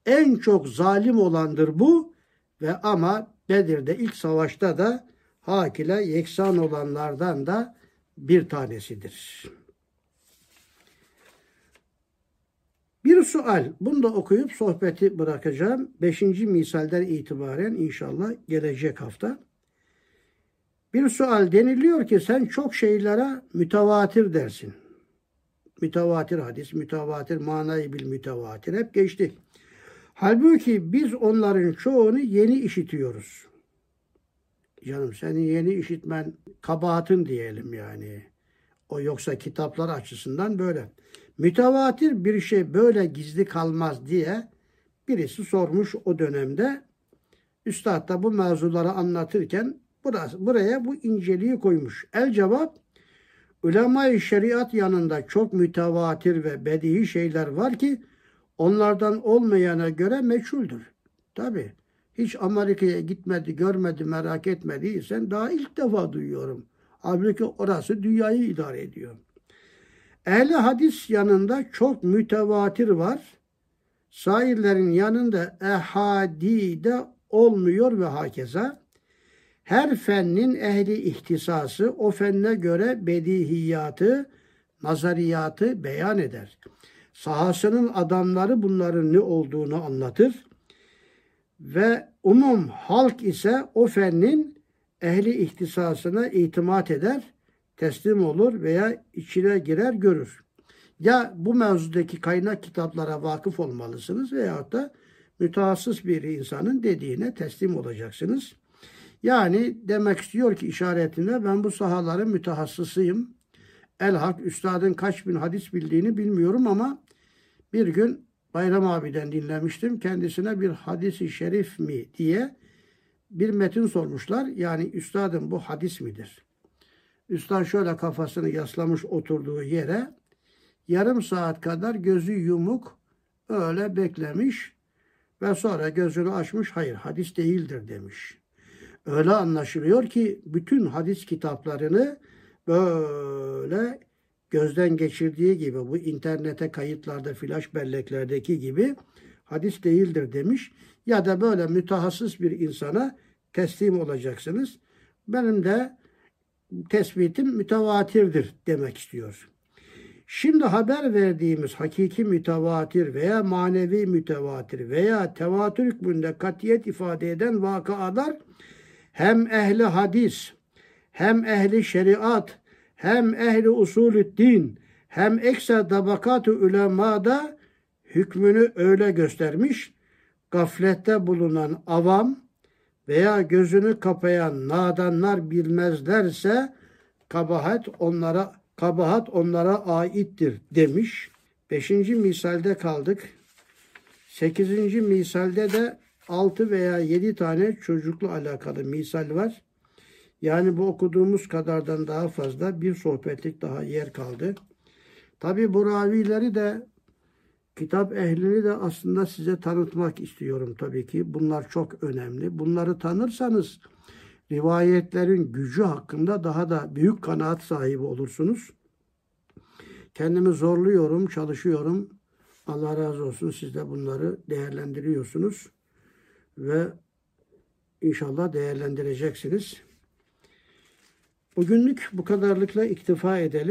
A: En çok zalim olandır bu ve ama Bedir'de ilk savaşta da hak ile yeksan olanlardan da bir tanesidir. Bir sual. Bunu da okuyup sohbeti bırakacağım. Beşinci misalden itibaren inşallah gelecek hafta. Bir sual deniliyor ki sen çok şeylere mütevatir dersin. Mütevatir hadis, mütevatir manayı bil mütevatir hep geçti. Halbuki biz onların çoğunu yeni işitiyoruz. Canım senin yeni işitmen kabahatın diyelim yani. O yoksa kitaplar açısından böyle. Mütevatir bir şey böyle gizli kalmaz diye birisi sormuş o dönemde. Üstad da bu mevzuları anlatırken burası, buraya bu inceliği koymuş. El cevap ulema şeriat yanında çok mütevatir ve bedihi şeyler var ki onlardan olmayana göre meçhuldür. Tabi hiç Amerika'ya gitmedi, görmedi, merak etmediysen daha ilk defa duyuyorum. Halbuki orası dünyayı idare ediyor. Ehli hadis yanında çok mütevatir var. Sairlerin yanında ehadi de olmuyor ve hakeza. Her fennin ehli ihtisası o fenne göre bedihiyatı, nazariyatı beyan eder. Sahasının adamları bunların ne olduğunu anlatır. Ve umum halk ise o fennin ehli ihtisasına itimat eder teslim olur veya içine girer görür. Ya bu mevzudaki kaynak kitaplara vakıf olmalısınız veyahut da mütehassıs bir insanın dediğine teslim olacaksınız. Yani demek istiyor ki işaretinde ben bu sahaların mütehassısıyım. Elhak üstadın kaç bin hadis bildiğini bilmiyorum ama bir gün Bayram abiden dinlemiştim. Kendisine bir hadisi şerif mi diye bir metin sormuşlar. Yani üstadın bu hadis midir? Üstad şöyle kafasını yaslamış oturduğu yere yarım saat kadar gözü yumuk öyle beklemiş ve sonra gözünü açmış hayır hadis değildir demiş. Öyle anlaşılıyor ki bütün hadis kitaplarını böyle gözden geçirdiği gibi bu internete kayıtlarda flash belleklerdeki gibi hadis değildir demiş. Ya da böyle mütehassıs bir insana teslim olacaksınız. Benim de tespitim mütevatirdir demek istiyor. Şimdi haber verdiğimiz hakiki mütevatir veya manevi mütevatir veya tevatür hükmünde katiyet ifade eden vakalar hem ehli hadis, hem ehli şeriat, hem ehli usulü din, hem ekser tabakat-ı ulemada hükmünü öyle göstermiş. Gaflette bulunan avam veya gözünü kapayan nadanlar bilmezlerse kabahat onlara kabahat onlara aittir demiş. Beşinci misalde kaldık. Sekizinci misalde de altı veya yedi tane çocukla alakalı misal var. Yani bu okuduğumuz kadardan daha fazla bir sohbetlik daha yer kaldı. Tabi bu ravileri de kitap ehlini de aslında size tanıtmak istiyorum tabii ki. Bunlar çok önemli. Bunları tanırsanız rivayetlerin gücü hakkında daha da büyük kanaat sahibi olursunuz. Kendimi zorluyorum, çalışıyorum. Allah razı olsun siz de bunları değerlendiriyorsunuz ve inşallah değerlendireceksiniz. Bugünlük bu kadarlıkla iktifa edelim.